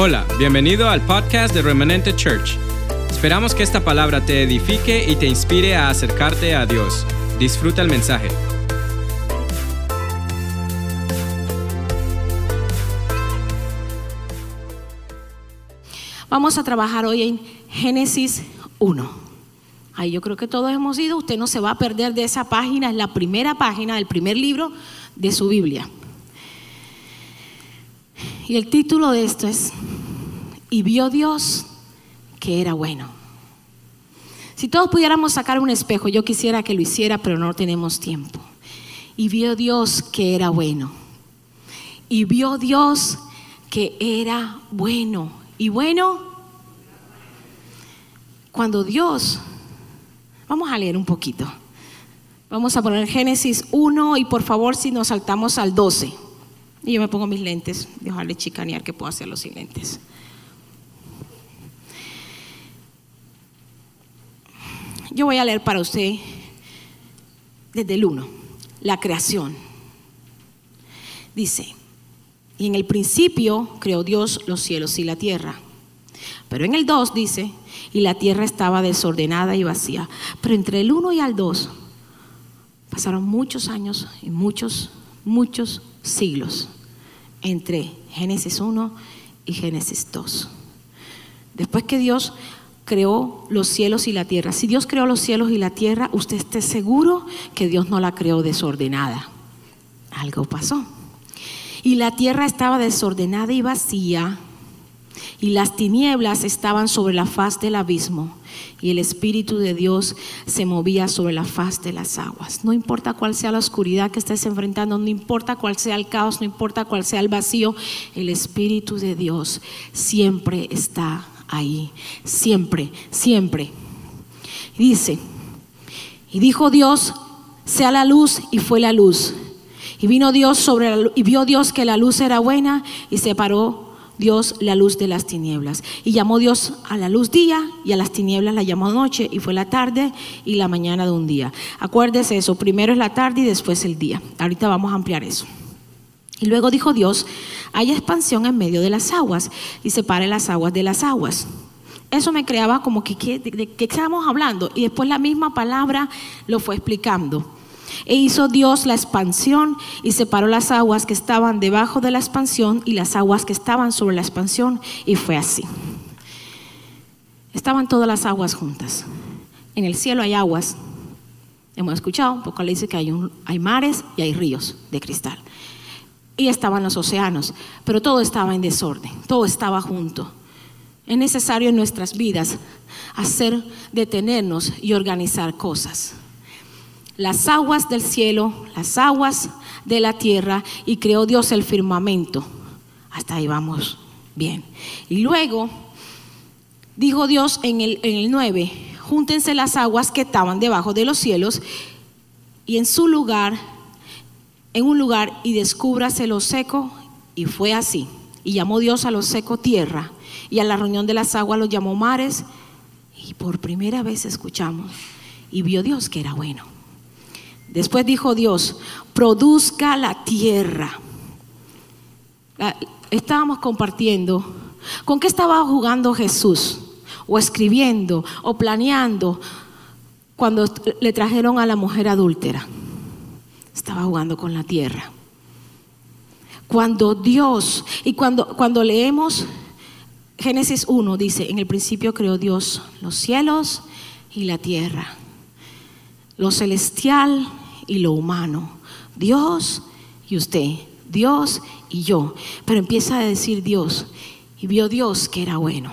Hola, bienvenido al podcast de Remanente Church. Esperamos que esta palabra te edifique y te inspire a acercarte a Dios. Disfruta el mensaje. Vamos a trabajar hoy en Génesis 1. Ahí yo creo que todos hemos ido, usted no se va a perder de esa página, es la primera página del primer libro de su Biblia. Y el título de esto es, y vio Dios que era bueno. Si todos pudiéramos sacar un espejo, yo quisiera que lo hiciera, pero no tenemos tiempo. Y vio Dios que era bueno. Y vio Dios que era bueno. Y bueno, cuando Dios, vamos a leer un poquito. Vamos a poner Génesis 1 y por favor si nos saltamos al 12. Y yo me pongo mis lentes, dejarle chicanear que puedo hacerlo sin lentes. Yo voy a leer para usted desde el 1, la creación. Dice, y en el principio creó Dios los cielos y la tierra. Pero en el 2 dice, y la tierra estaba desordenada y vacía. Pero entre el 1 y el 2 pasaron muchos años y muchos, muchos siglos entre Génesis 1 y Génesis 2. Después que Dios creó los cielos y la tierra, si Dios creó los cielos y la tierra, usted esté seguro que Dios no la creó desordenada. Algo pasó. Y la tierra estaba desordenada y vacía, y las tinieblas estaban sobre la faz del abismo, y el Espíritu de Dios se movía sobre la faz de las aguas. No importa cuál sea la oscuridad que estés enfrentando, no importa cuál sea el caos, no importa cuál sea el vacío, el Espíritu de Dios siempre está ahí, siempre, siempre. dice, y dijo Dios, sea la luz, y fue la luz. Y vino Dios sobre la, y vio Dios que la luz era buena y separó Dios la luz de las tinieblas. Y llamó Dios a la luz día y a las tinieblas la llamó noche y fue la tarde y la mañana de un día. Acuérdese eso, primero es la tarde y después el día. Ahorita vamos a ampliar eso. Y luego dijo Dios, hay expansión en medio de las aguas y separe las aguas de las aguas. Eso me creaba como que, ¿de qué estábamos hablando? Y después la misma palabra lo fue explicando. E hizo Dios la expansión y separó las aguas que estaban debajo de la expansión y las aguas que estaban sobre la expansión. Y fue así. Estaban todas las aguas juntas. En el cielo hay aguas. Hemos escuchado, un poco le dice que hay, hay mares y hay ríos de cristal. Y estaban los océanos, pero todo estaba en desorden, todo estaba junto. Es necesario en nuestras vidas hacer, detenernos y organizar cosas las aguas del cielo, las aguas de la tierra y creó Dios el firmamento. Hasta ahí vamos bien. Y luego dijo Dios en el, en el 9, júntense las aguas que estaban debajo de los cielos y en su lugar, en un lugar y descúbrase lo seco y fue así. Y llamó Dios a lo seco tierra y a la reunión de las aguas lo llamó mares y por primera vez escuchamos y vio Dios que era bueno. Después dijo Dios, produzca la tierra. Estábamos compartiendo. ¿Con qué estaba jugando Jesús? O escribiendo, o planeando, cuando le trajeron a la mujer adúltera. Estaba jugando con la tierra. Cuando Dios, y cuando, cuando leemos Génesis 1, dice, en el principio creó Dios los cielos y la tierra lo celestial y lo humano. Dios y usted, Dios y yo. Pero empieza a decir Dios. Y vio Dios que era bueno.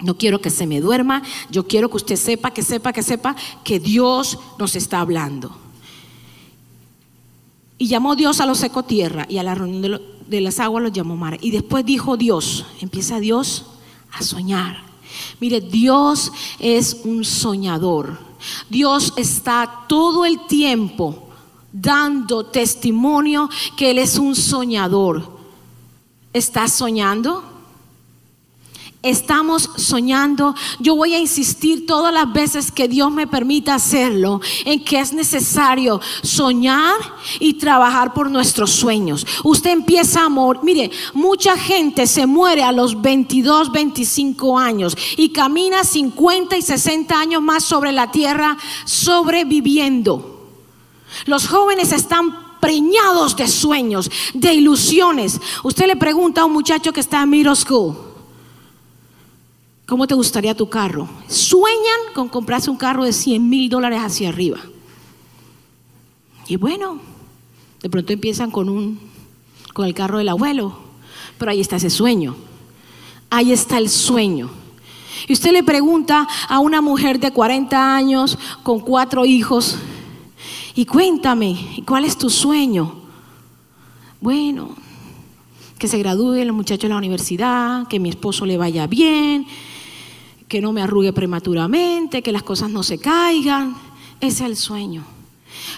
No quiero que se me duerma, yo quiero que usted sepa, que sepa, que sepa que Dios nos está hablando. Y llamó Dios a los seco tierra y a la reunión de, las aguas los llamó mar. Y después dijo Dios, empieza Dios a soñar. Mire, Dios es un soñador. Dios está todo el tiempo dando testimonio que Él es un soñador. ¿Estás soñando? Estamos soñando, yo voy a insistir todas las veces que Dios me permita hacerlo, en que es necesario soñar y trabajar por nuestros sueños. Usted empieza a morir, mire, mucha gente se muere a los 22, 25 años y camina 50 y 60 años más sobre la tierra sobreviviendo. Los jóvenes están preñados de sueños, de ilusiones. Usted le pregunta a un muchacho que está en middle school, ¿Cómo te gustaría tu carro? Sueñan con comprarse un carro de 100 mil dólares hacia arriba. Y bueno, de pronto empiezan con, un, con el carro del abuelo, pero ahí está ese sueño. Ahí está el sueño. Y usted le pregunta a una mujer de 40 años con cuatro hijos, y cuéntame, ¿cuál es tu sueño? Bueno, que se gradúe el muchacho en la universidad, que mi esposo le vaya bien, que no me arrugue prematuramente, que las cosas no se caigan. Ese es el sueño.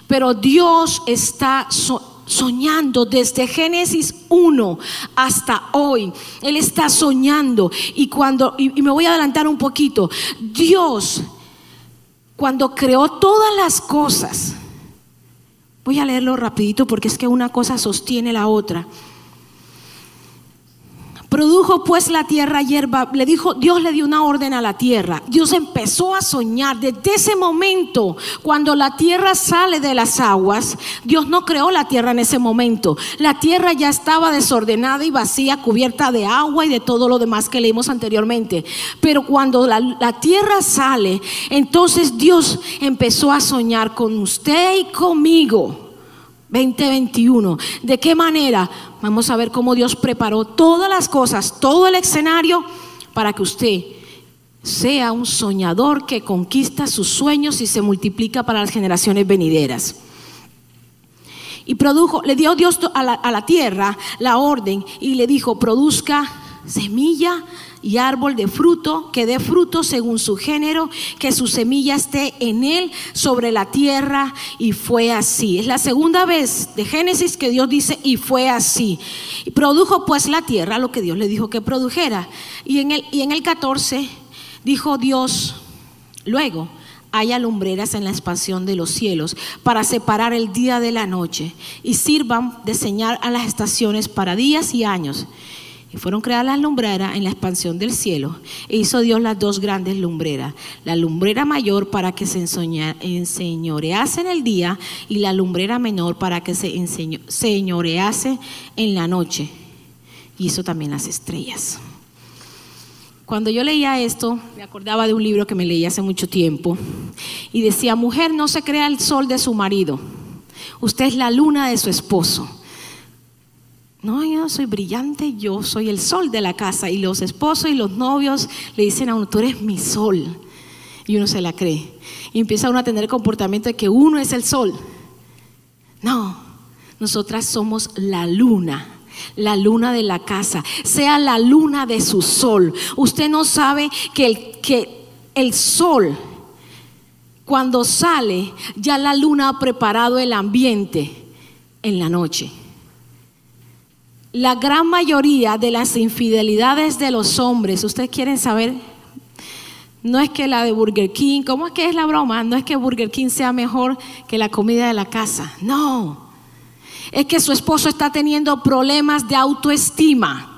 Pero Dios está soñando desde Génesis 1 hasta hoy. Él está soñando. Y cuando, y, y me voy a adelantar un poquito, Dios, cuando creó todas las cosas, voy a leerlo rapidito porque es que una cosa sostiene la otra. Produjo pues la tierra hierba, le dijo, Dios le dio una orden a la tierra. Dios empezó a soñar desde ese momento, cuando la tierra sale de las aguas, Dios no creó la tierra en ese momento. La tierra ya estaba desordenada y vacía, cubierta de agua y de todo lo demás que leímos anteriormente. Pero cuando la, la tierra sale, entonces Dios empezó a soñar con usted y conmigo. 2021. ¿De qué manera? Vamos a ver cómo Dios preparó todas las cosas, todo el escenario para que usted sea un soñador que conquista sus sueños y se multiplica para las generaciones venideras. Y produjo, le dio Dios a la, a la tierra la orden y le dijo, produzca semilla y árbol de fruto, que dé fruto según su género, que su semilla esté en él sobre la tierra. Y fue así. Es la segunda vez de Génesis que Dios dice, y fue así. Y produjo pues la tierra lo que Dios le dijo que produjera. Y en el, y en el 14 dijo Dios, luego, haya lumbreras en la expansión de los cielos para separar el día de la noche y sirvan de señal a las estaciones para días y años y fueron creadas las lumbreras en la expansión del cielo. E hizo Dios las dos grandes lumbreras. La lumbrera mayor para que se enseñorease en el día y la lumbrera menor para que se enseñorease en la noche. Hizo también las estrellas. Cuando yo leía esto, me acordaba de un libro que me leí hace mucho tiempo y decía, mujer, no se crea el sol de su marido, usted es la luna de su esposo. No, yo soy brillante, yo soy el sol de la casa. Y los esposos y los novios le dicen a uno, tú eres mi sol. Y uno se la cree. Y empieza uno a tener el comportamiento de que uno es el sol. No, nosotras somos la luna la luna de la casa, sea la luna de su sol. Usted no sabe que el, que el sol, cuando sale, ya la luna ha preparado el ambiente en la noche. La gran mayoría de las infidelidades de los hombres, ¿ustedes quieren saber? No es que la de Burger King, ¿cómo es que es la broma? No es que Burger King sea mejor que la comida de la casa, no. Es que su esposo está teniendo problemas de autoestima.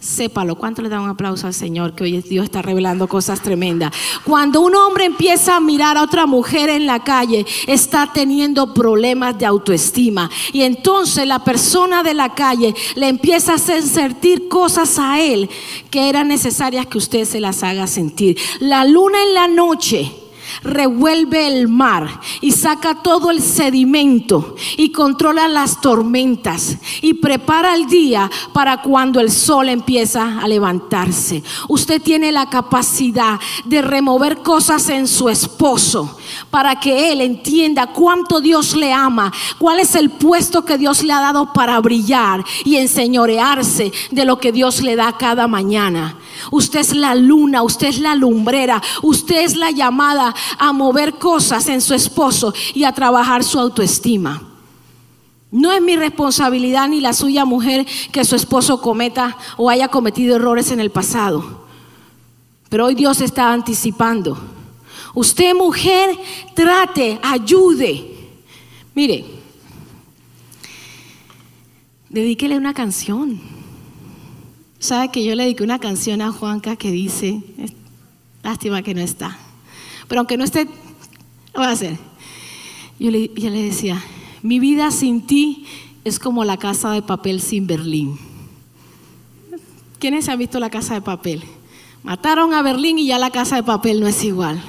Sépalo, ¿cuánto le da un aplauso al Señor que hoy Dios está revelando cosas tremendas? Cuando un hombre empieza a mirar a otra mujer en la calle, está teniendo problemas de autoestima. Y entonces la persona de la calle le empieza a hacer sentir cosas a él que eran necesarias que usted se las haga sentir. La luna en la noche revuelve el mar y saca todo el sedimento y controla las tormentas y prepara el día para cuando el sol empieza a levantarse. Usted tiene la capacidad de remover cosas en su esposo para que él entienda cuánto Dios le ama, cuál es el puesto que Dios le ha dado para brillar y enseñorearse de lo que Dios le da cada mañana. Usted es la luna, usted es la lumbrera, usted es la llamada a mover cosas en su esposo y a trabajar su autoestima. No es mi responsabilidad ni la suya mujer que su esposo cometa o haya cometido errores en el pasado. Pero hoy Dios está anticipando. Usted mujer, trate, ayude. Mire, dedíquele una canción. ¿Sabe que yo le dediqué una canción a Juanca que dice, lástima que no está, pero aunque no esté, lo voy a hacer. Yo le, yo le decía, mi vida sin ti es como la casa de papel sin Berlín. ¿Quiénes han visto la casa de papel? Mataron a Berlín y ya la casa de papel no es igual.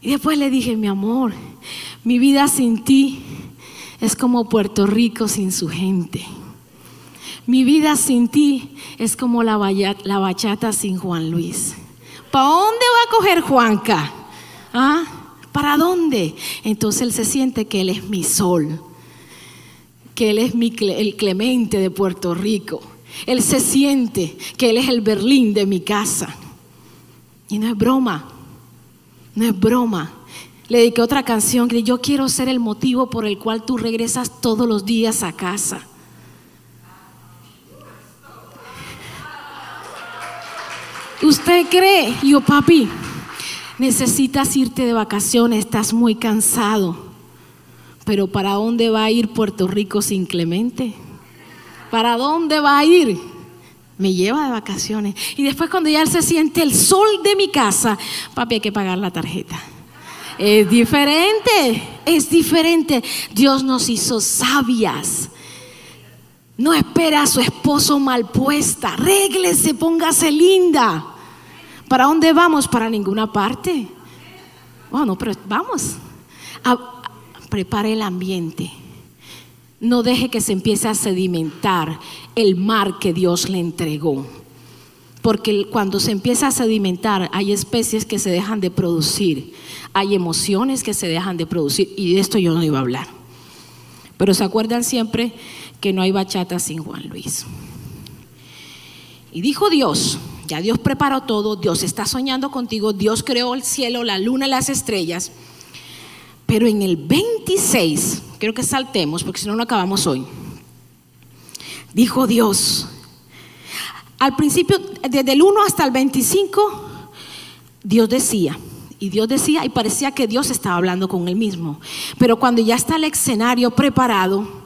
Y después le dije, mi amor, mi vida sin ti es como Puerto Rico sin su gente. Mi vida sin ti es como la, bachata sin Juan Luis. ¿Para dónde va a coger Juanca? ¿Ah? ¿Para dónde? Entonces él se siente que él es mi sol, que él es mi, el Clemente de Puerto Rico. Él se siente que él es el Berlín de mi casa. Y no es broma, no es broma. Le dediqué otra canción que yo quiero ser el motivo por el cual tú regresas todos los días a casa. ¿Usted cree? Yo, papi, necesitas irte de vacaciones, estás muy cansado. Pero ¿para dónde va a ir Puerto Rico sin Clemente? ¿Para dónde va a ir? Me lleva de vacaciones. Y después cuando ya él se siente el sol de mi casa, papi, hay que pagar la tarjeta. Es diferente, es diferente. Dios nos hizo sabias. No espera a su esposo mal puesta. Réglese, póngase linda. ¿Para dónde vamos? Para ninguna parte. Bueno, pero vamos. prepare el ambiente. No deje que se empiece a sedimentar el mar que Dios le entregó. Porque cuando se empieza a sedimentar hay especies que se dejan de producir, hay emociones que se dejan de producir y de esto yo no iba a hablar. Pero se acuerdan siempre que no hay bachata sin Juan Luis. Y dijo Dios, ya Dios preparó todo, Dios está soñando contigo, Dios creó el cielo, la luna las estrellas. Pero en el 26, quiero que saltemos porque si no no acabamos hoy. Dijo Dios, al principio, desde el 1 hasta el 25, Dios decía, y Dios decía, y parecía que Dios estaba hablando con él mismo. Pero cuando ya está el escenario preparado,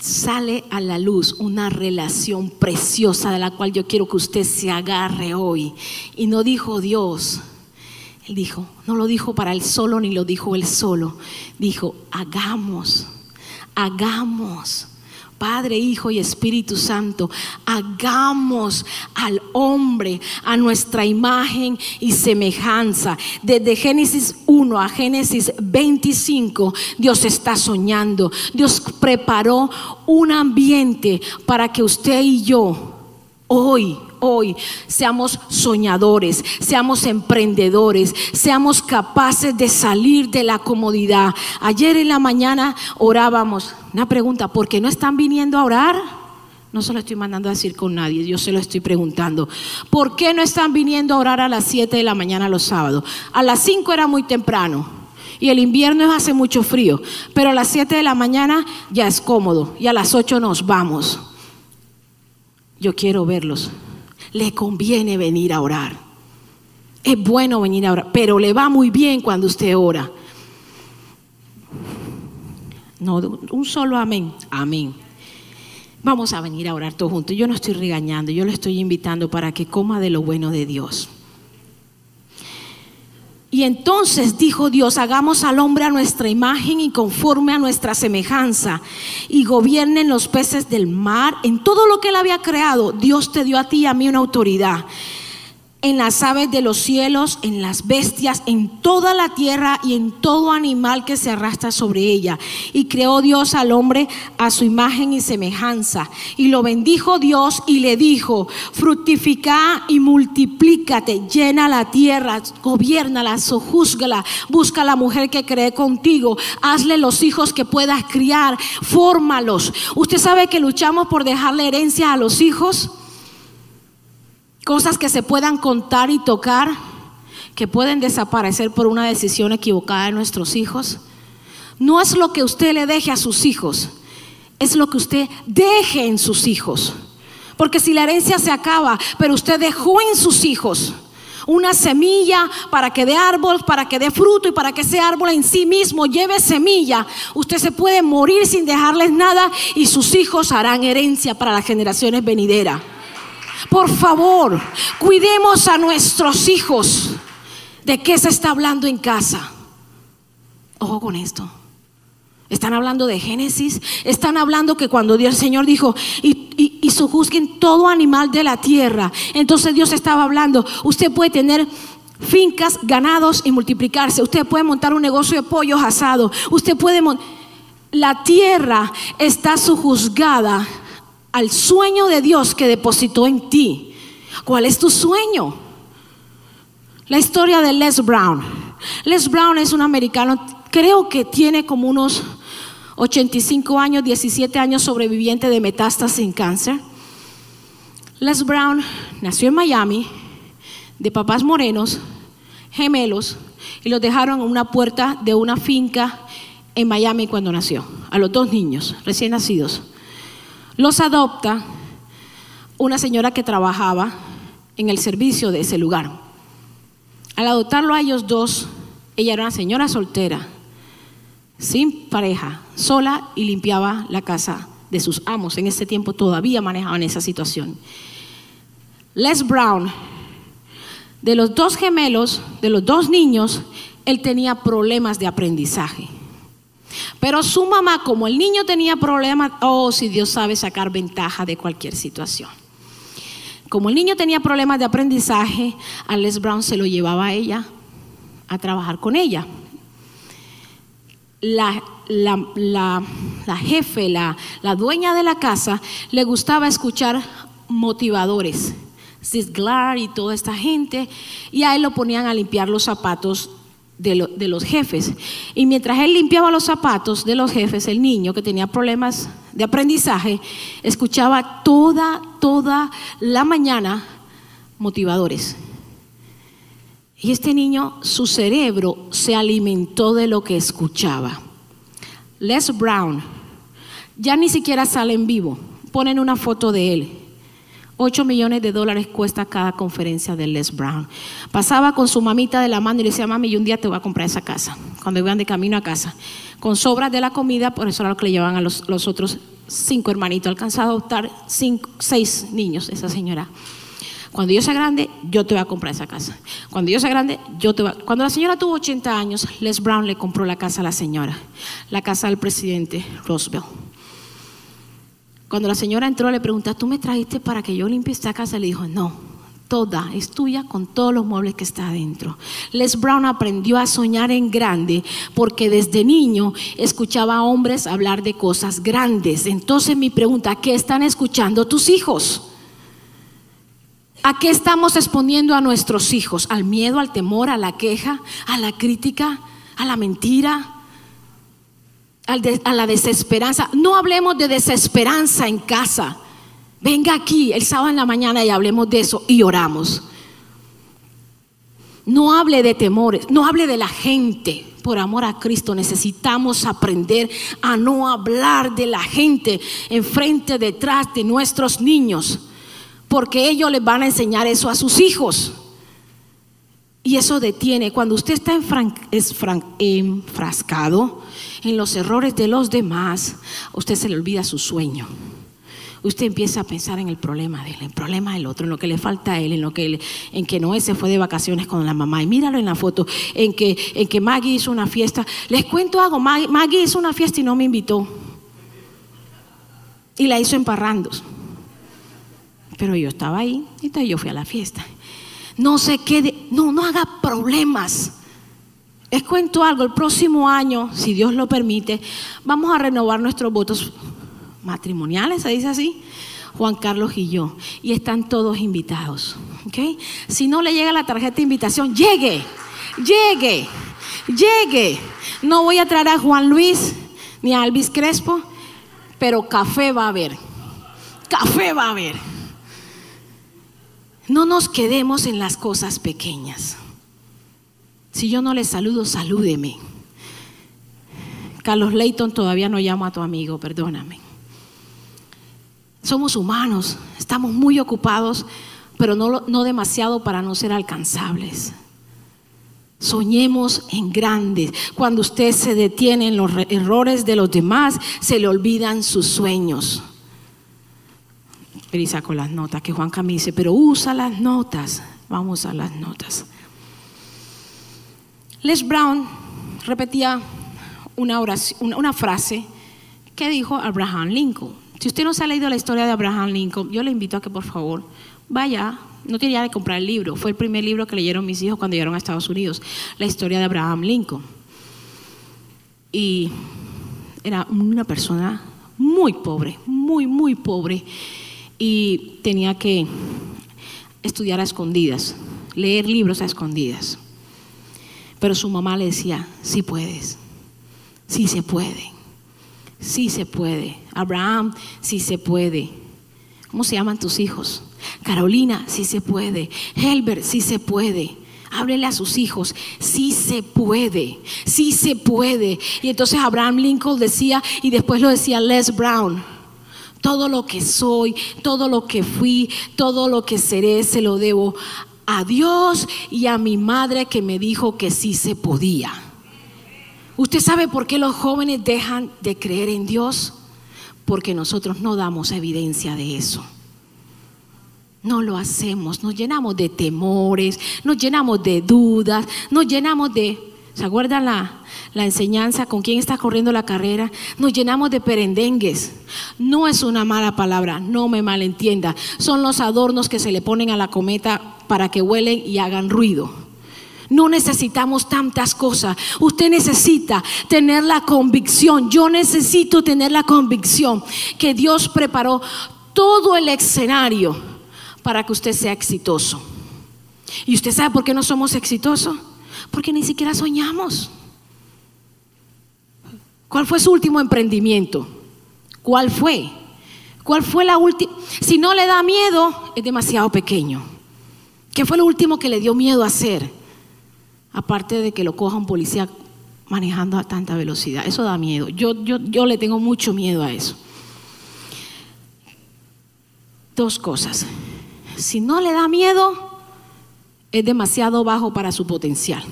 sale a la luz una relación preciosa de la cual yo quiero que usted se agarre hoy. Y no dijo Dios, él dijo, no lo dijo para él solo ni lo dijo él solo. Dijo, hagamos, hagamos. Padre, Hijo y Espíritu Santo, hagamos al hombre a nuestra imagen y semejanza. Desde Génesis 1 a Génesis 25, Dios está soñando. Dios preparó un ambiente para que usted y yo hoy hoy seamos soñadores, seamos emprendedores, seamos capaces de salir de la comodidad. Ayer en la mañana orábamos. Una pregunta, ¿por qué no están viniendo a orar? No se lo estoy mandando a decir con nadie, yo se lo estoy preguntando. ¿Por qué no están viniendo a orar a las 7 de la mañana los sábados? A las 5 era muy temprano y el invierno hace mucho frío, pero a las 7 de la mañana ya es cómodo y a las 8 nos vamos. Yo quiero verlos le conviene venir a orar. Es bueno venir a orar, pero le va muy bien cuando usted ora. No, un solo amén. Amén. Vamos a venir a orar todos juntos. Yo no estoy regañando, yo le estoy invitando para que coma de lo bueno de Dios. Y entonces dijo Dios, hagamos al hombre a nuestra imagen y conforme a nuestra semejanza y gobiernen los peces del mar. En todo lo que él había creado, Dios te dio a ti y a mí una autoridad en las aves de los cielos, en las bestias, en toda la tierra y en todo animal que se arrastra sobre ella. Y creó Dios al hombre a su imagen y semejanza. Y lo bendijo Dios y le dijo, fructifica y multiplícate, llena la tierra, gobiernala, sojúzgala, busca la mujer que cree contigo, hazle los hijos que puedas criar, fórmalos. ¿Usted sabe que luchamos por dejarle herencia a los hijos? Cosas que se puedan contar y tocar, que pueden desaparecer por una decisión equivocada de nuestros hijos. No es lo que usted le deje a sus hijos, es lo que usted deje en sus hijos. Porque si la herencia se acaba, pero usted dejó en sus hijos una semilla para que dé árbol, para que dé fruto y para que ese árbol en sí mismo lleve semilla, usted se puede morir sin dejarles nada y sus hijos harán herencia para las generaciones venideras. Por favor, cuidemos a nuestros hijos. ¿De qué se está hablando en casa? Ojo con esto. Están hablando de Génesis, están hablando que cuando Dios el Señor dijo, y, y, y todo animal de la tierra, entonces Dios estaba hablando, usted puede tener fincas, ganados y multiplicarse, usted puede montar un negocio de pollos asados, usted puede... La tierra está sojuzgada al sueño de Dios que depositó en ti. ¿Cuál es tu sueño? La historia de Les Brown. Les Brown es un americano, creo que tiene como unos 85 años, 17 años sobreviviente de metástasis en cáncer. Les Brown nació en Miami, de papás morenos, gemelos, y los dejaron en una puerta de una finca en Miami cuando nació, a los dos niños recién nacidos. Los adopta una señora que trabajaba en el servicio de ese lugar. Al adoptarlo a ellos dos, ella era una señora soltera, sin pareja, sola y limpiaba la casa de sus amos. En ese tiempo todavía manejaban esa situación. Les Brown, de los dos gemelos, de los dos niños, él tenía problemas de aprendizaje. Pero su mamá, como el niño tenía problemas, oh, si Dios sabe sacar ventaja de cualquier situación. Como el niño tenía problemas de aprendizaje, a Les Brown se lo llevaba a ella a trabajar con ella la, la, jefe, la, la, dueña de la casa, le gustaba escuchar motivadores, Cisglar y toda esta gente, y a él lo ponían a limpiar los zapatos de, los jefes. Y mientras él limpiaba los zapatos de los jefes, el niño que tenía problemas de aprendizaje, escuchaba toda, toda la mañana motivadores. Y este niño, su cerebro se alimentó de lo que escuchaba. Les Brown, ya ni siquiera sale en vivo, ponen una foto de él. 8 millones de dólares cuesta cada conferencia de Les Brown. Pasaba con su mamita de la mano y le decía, mami, y un día te voy a comprar esa casa, cuando iban de camino a casa. Con sobras de la comida, por eso era lo que le llevaban a los, los otros cinco hermanitos. Alcanzado a adoptar seis niños, esa señora. Cuando yo sea grande, yo te voy a comprar esa casa. Cuando yo sea grande, yo te voy a... Cuando la señora tuvo 80 años, Les Brown le compró la casa a la señora, la casa del presidente Roosevelt. Cuando la señora entró, le preguntó, ¿tú me trajiste para que yo limpie esta casa? Le dijo, no, toda es tuya con todos los muebles que está adentro. Les Brown aprendió a soñar en grande porque desde niño escuchaba a hombres hablar de cosas grandes. Entonces mi pregunta, ¿qué están escuchando tus hijos? ¿A qué estamos exponiendo a nuestros hijos? ¿Al miedo, al temor, a la queja, a la crítica, a la mentira, a la desesperanza? No hablemos de desesperanza en casa. Venga aquí el sábado en la mañana y hablemos de eso y oramos. No hable de temores, no hable de la gente. Por amor a Cristo necesitamos aprender a no hablar de la gente enfrente, detrás de nuestros niños porque ellos les van a enseñar eso a sus hijos. Y eso detiene. Cuando usted está enfrascado en los errores de los demás, usted se le olvida su sueño. Usted empieza a pensar en el problema de él, en el problema del otro, en lo que le falta a él, en lo que en que Noé se fue de vacaciones con la mamá. Y míralo en la foto, en que, en que Maggie hizo una fiesta. Les cuento algo, Maggie hizo una fiesta y no me invitó. Y la hizo en Parrandos pero yo estaba ahí, y yo fui a la fiesta. No se quede, no, no haga problemas. Les cuento algo, el próximo año, si Dios lo permite, vamos a renovar nuestros votos matrimoniales, se dice así, Juan Carlos y yo, y están todos invitados. ¿okay? Si no le llega la tarjeta de invitación, llegue, llegue, llegue. No voy a traer a Juan Luis ni a Alvis Crespo, pero café va a haber. Café va a haber. No nos quedemos en las cosas pequeñas. Si yo no le saludo, salúdeme. Carlos Leighton, todavía no llamo a tu amigo, perdóname. Somos humanos, estamos muy ocupados, pero no, no demasiado para no ser alcanzables. Soñemos en grandes. Cuando usted se detiene en los errores de los demás, se le olvidan sus sueños. Y saco las notas, que Juan Camille dice, pero usa las notas. Vamos a las notas. Les Brown repetía una, frase que dijo Abraham Lincoln. Si usted no se ha leído la historia de Abraham Lincoln, yo le invito a que por favor vaya no tenía de comprar el libro, fue el primer libro que leyeron mis hijos cuando llegaron a Estados Unidos, la historia de Abraham Lincoln. Y era una persona muy pobre, muy, muy pobre, y tenía que estudiar a escondidas, leer libros a escondidas. Pero su mamá le decía, sí puedes, sí se puede, sí se puede. Abraham, sí se puede. ¿Cómo se llaman tus hijos? Carolina, sí se puede. Helbert, sí se puede. Háblele a sus hijos, sí se puede, sí se puede. Y entonces Abraham Lincoln decía, y después lo decía Les Brown, todo lo que soy, todo lo que fui, todo lo que seré, se lo debo a Dios y a mi madre que me dijo que sí se podía. ¿Usted sabe por qué los jóvenes dejan de creer en Dios? Porque nosotros no damos evidencia de eso. No lo hacemos, nos llenamos de temores, nos llenamos de dudas, nos llenamos de, ¿se acuerdan la, la enseñanza con quién está corriendo la carrera? Nos llenamos de perendengues. No es una mala palabra, no me malentienda. Son los adornos que se le ponen a la cometa para que huelen y hagan ruido. No necesitamos tantas cosas. Usted necesita tener la convicción. Yo necesito tener la convicción que Dios preparó todo el escenario para que usted sea exitoso. ¿Y usted sabe por qué no somos exitosos? Porque ni siquiera soñamos. ¿Cuál fue su último emprendimiento? ¿Cuál fue? ¿Cuál fue la última? Si no le da miedo, es demasiado pequeño. ¿Qué fue lo último que le dio miedo hacer? Aparte de que lo coja un policía manejando a tanta velocidad. Eso da miedo. Yo, yo, yo le tengo mucho miedo a eso. Dos cosas si no le da miedo, es demasiado bajo para su potencial.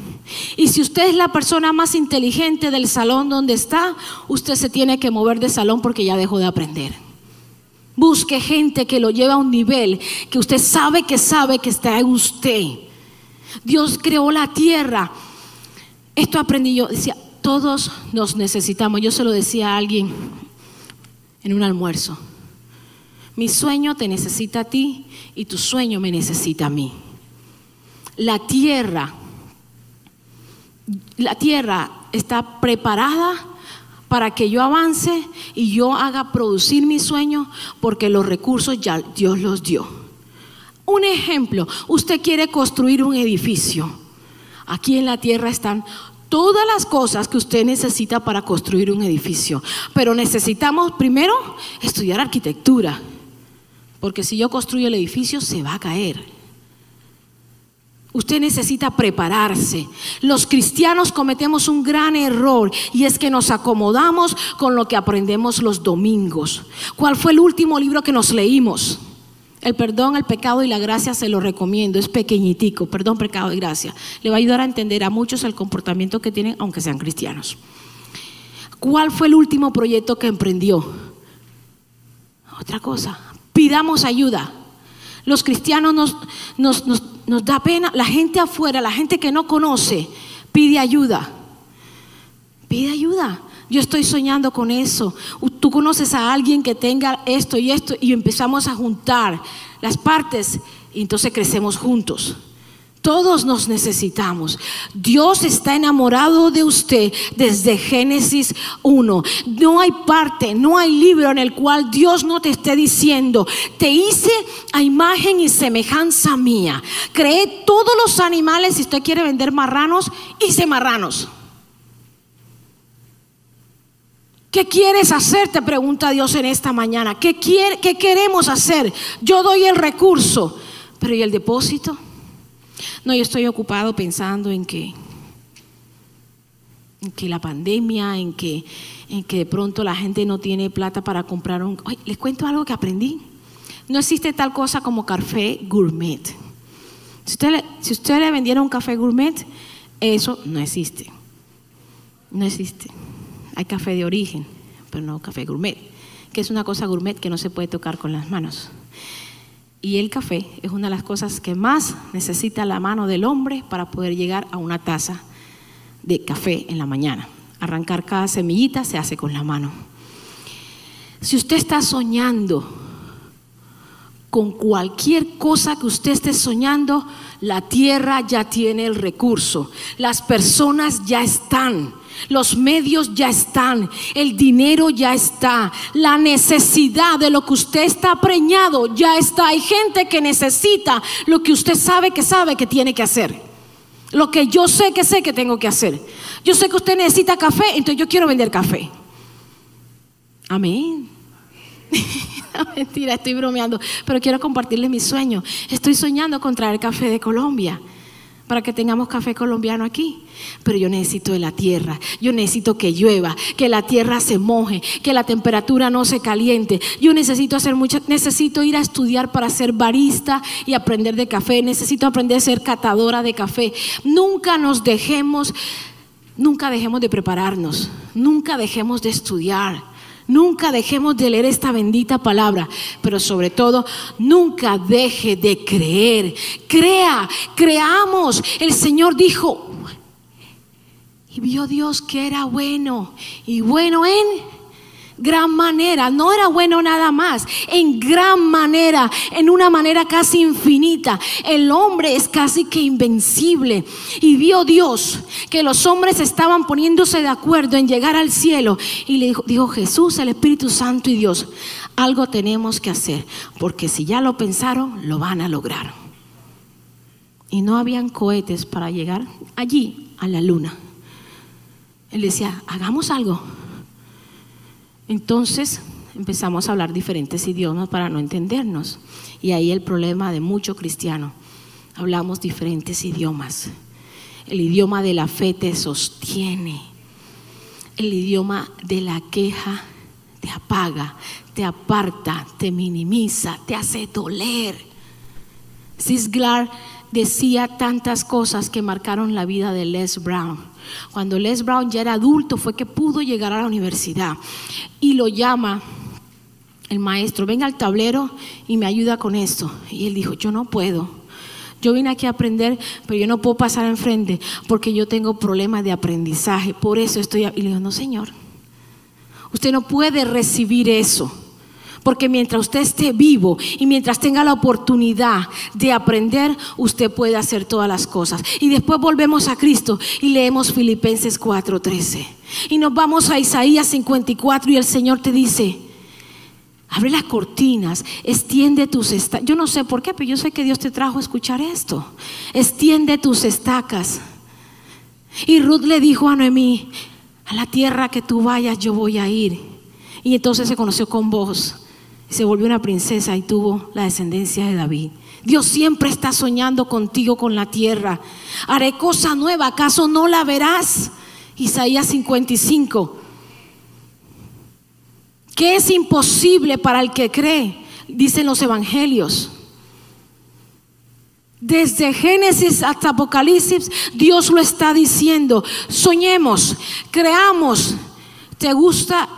Y si usted es la persona más inteligente del salón donde está, usted se tiene que mover de salón porque ya dejó de aprender. Busque gente que lo lleve a un nivel que usted sabe que sabe que está en usted. Dios creó la tierra. Esto aprendí yo. Decía, todos nos necesitamos. Yo se lo decía a alguien en un almuerzo. Mi sueño te necesita a ti y tu sueño me necesita a mí. La tierra, la tierra está preparada para que yo avance y yo haga producir mi sueño porque los recursos ya Dios los dio. Un ejemplo, usted quiere construir un edificio. Aquí en la tierra están todas las cosas que usted necesita para construir un edificio, pero necesitamos primero estudiar arquitectura porque si yo construyo el edificio, se va a caer. Usted necesita prepararse. Los cristianos cometemos un gran error y es que nos acomodamos con lo que aprendemos los domingos. ¿Cuál fue el último libro que nos leímos? El perdón, el pecado y la gracia se lo recomiendo. Es pequeñitico. Perdón, pecado y gracia. Le va a ayudar a entender a muchos el comportamiento que tienen, aunque sean cristianos. ¿Cuál fue el último proyecto que emprendió? Otra cosa, pidamos ayuda. Los cristianos nos, nos, nos, da pena, la gente afuera, la gente que no conoce, pide ayuda. Pide ayuda. Yo estoy soñando con eso. Tú conoces a alguien que tenga esto y esto y empezamos a juntar las partes y entonces crecemos juntos. Todos nos necesitamos. Dios está enamorado de usted desde Génesis 1. No hay parte, no hay libro en el cual Dios no te esté diciendo, te hice a imagen y semejanza mía. Creé todos los animales, si usted quiere vender marranos, hice marranos. ¿Qué quieres hacer? Te pregunta Dios en esta mañana. ¿Qué, qué queremos hacer? Yo doy el recurso, pero ¿y el depósito? No, yo estoy ocupado pensando en que, en que la pandemia, en que, en que de pronto la gente no tiene plata para comprar un... les cuento algo que aprendí. No existe tal cosa como café gourmet. Si usted, le, si usted le vendiera un café gourmet, eso no existe. No existe. Hay café de origen, pero no café gourmet, que es una cosa gourmet que no se puede tocar con las manos. Y el café es una de las cosas que más necesita la mano del hombre para poder llegar a una taza de café en la mañana. Arrancar cada semillita se hace con la mano. Si usted está soñando con cualquier cosa que usted esté soñando, la tierra ya tiene el recurso, las personas ya están. Los medios ya están, el dinero ya está, la necesidad de lo que usted está preñado ya está. Hay gente que necesita lo que usted sabe que sabe que tiene que hacer. Lo que yo sé que sé que tengo que hacer. Yo sé que usted necesita café, entonces yo quiero vender café. Amén. Mentira, estoy bromeando, pero quiero compartirle mi sueño. Estoy soñando con traer café de Colombia para que tengamos café colombiano aquí. Pero yo necesito de la tierra, yo necesito que llueva, que la tierra se moje, que la temperatura no se caliente. Yo necesito hacer mucho, necesito ir a estudiar para ser barista y aprender de café, necesito aprender a ser catadora de café. Nunca nos dejemos, nunca dejemos de prepararnos, nunca dejemos de estudiar. Nunca dejemos de leer esta bendita palabra, pero sobre todo, nunca deje de creer. Crea, creamos. El Señor dijo, y vio Dios que era bueno, y bueno en gran manera, no era bueno nada más, en gran manera, en una manera casi infinita. El hombre es casi que invencible. Y vio Dios que los hombres estaban poniéndose de acuerdo en llegar al cielo. Y le dijo, Jesús, el Espíritu Santo y Dios, algo tenemos que hacer, porque si ya lo pensaron, lo van a lograr. Y no habían cohetes para llegar allí, a la luna. Él decía, hagamos algo. Entonces empezamos a hablar diferentes idiomas para no entendernos. Y ahí el problema de mucho cristiano. Hablamos diferentes idiomas. El idioma de la fe te sostiene. El idioma de la queja te apaga, te aparta, te minimiza, te hace doler. Sisglar decía tantas cosas que marcaron la vida de Les Brown. Cuando Les Brown ya era adulto fue que pudo llegar a la universidad y lo llama el maestro, venga al tablero y me ayuda con esto. Y él dijo, yo no puedo. Yo vine aquí a aprender, pero yo no puedo pasar enfrente porque yo tengo problemas de aprendizaje. Por eso estoy... Y le digo, no, señor, usted no puede recibir eso. Porque mientras usted esté vivo y mientras tenga la oportunidad de aprender, usted puede hacer todas las cosas. Y después volvemos a Cristo y leemos Filipenses 4:13. Y nos vamos a Isaías 54 y el Señor te dice, abre las cortinas, extiende tus estacas. Yo no sé por qué, pero yo sé que Dios te trajo a escuchar esto. Extiende tus estacas. Y Ruth le dijo a Noemí, a la tierra que tú vayas yo voy a ir. Y entonces se conoció con vos se volvió una princesa y tuvo la descendencia de David. Dios siempre está soñando contigo con la tierra. Haré cosa nueva, ¿acaso no la verás? Isaías 55. ¿Qué es imposible para el que cree? Dicen los evangelios. Desde Génesis hasta Apocalipsis, Dios lo está diciendo. Soñemos, creamos. ¿Te gusta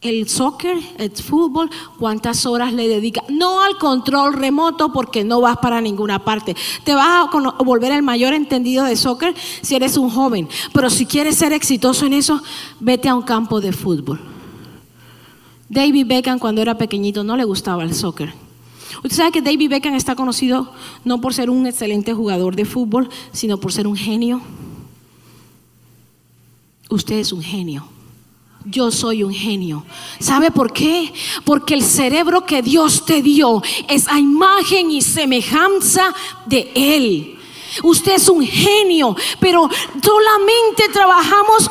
el soccer, el fútbol, cuántas horas le dedica. No al control remoto porque no vas para ninguna parte. Te vas a volver el mayor entendido de soccer si eres un joven. Pero si quieres ser exitoso en eso, vete a un campo de fútbol. David Beckham cuando era pequeñito no le gustaba el soccer. Usted sabe que David Beckham está conocido no por ser un excelente jugador de fútbol, sino por ser un genio. Usted es un genio yo soy un genio. ¿Sabe por qué? Porque el cerebro que Dios te dio es a imagen y semejanza de Él. Usted es un genio, pero solamente trabajamos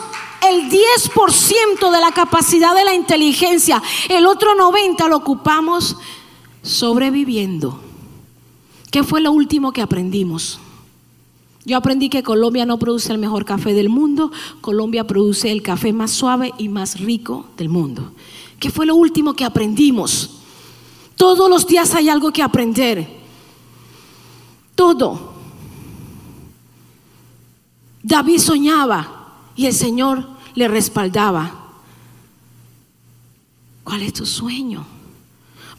el 10% de la capacidad de la inteligencia. El otro 90% lo ocupamos sobreviviendo. ¿Qué fue lo último que aprendimos? Yo aprendí que Colombia no produce el mejor café del mundo, Colombia produce el café más suave y más rico del mundo. ¿Qué fue lo último que aprendimos? Todos los días hay algo que aprender. Todo. David soñaba y el Señor le respaldaba. ¿Cuál es tu sueño?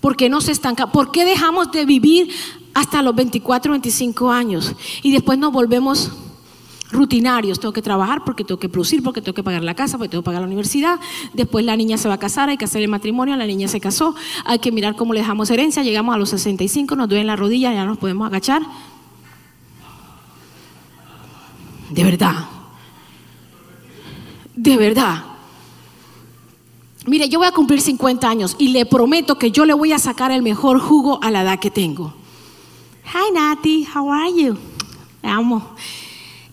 ¿Por qué no se estanca? ¿Por qué dejamos de vivir hasta los 24, 25 años y después nos volvemos rutinarios? Tengo que trabajar porque tengo que producir, porque tengo que pagar la casa, porque tengo que pagar la universidad. Después la niña se va a casar, hay que hacer el matrimonio, la niña se casó, hay que mirar cómo le dejamos herencia. Llegamos a los 65, nos duele la rodilla, ya nos podemos agachar. De verdad. De verdad. Mire, yo voy a cumplir 50 años y le prometo que yo le voy a sacar el mejor jugo a la edad que tengo. Hi Nati, how are you? amo.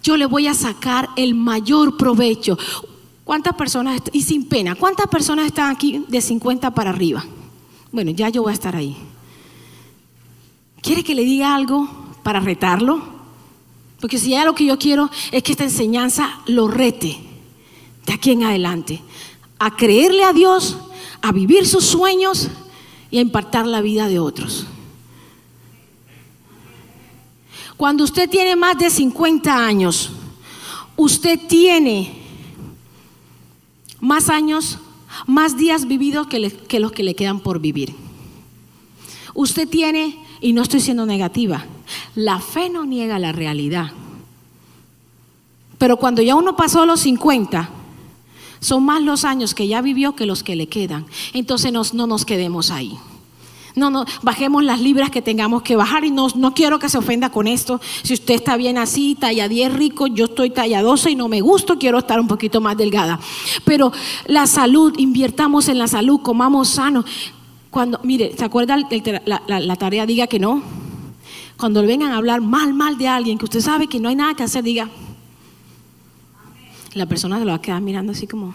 Yo le voy a sacar el mayor provecho. ¿Cuántas personas, y sin pena, cuántas personas están aquí de 50 para arriba? Bueno, ya yo voy a estar ahí. ¿Quiere que le diga algo para retarlo? Porque si ya lo que yo quiero es que esta enseñanza lo rete de aquí en adelante a creerle a Dios, a vivir sus sueños y a impactar la vida de otros. Cuando usted tiene más de 50 años, usted tiene más años, más días vividos que, que, los que le quedan por vivir. Usted tiene, y no estoy siendo negativa, la fe no niega la realidad. Pero cuando ya uno pasó los 50, son más los años que ya vivió que los que le quedan. Entonces no nos quedemos ahí. No, no, bajemos las libras que tengamos que bajar y no, no quiero que se ofenda con esto. Si usted está bien así, talla 10 rico, yo estoy talla 12 y no me gusto, quiero estar un poquito más delgada. Pero la salud, invirtamos en la salud, comamos sano. Cuando, mire, ¿se acuerda la, la tarea? Diga que no. Cuando vengan a hablar mal, mal de alguien, que usted sabe que no hay nada que hacer, diga, la persona se lo va a quedar mirando así como,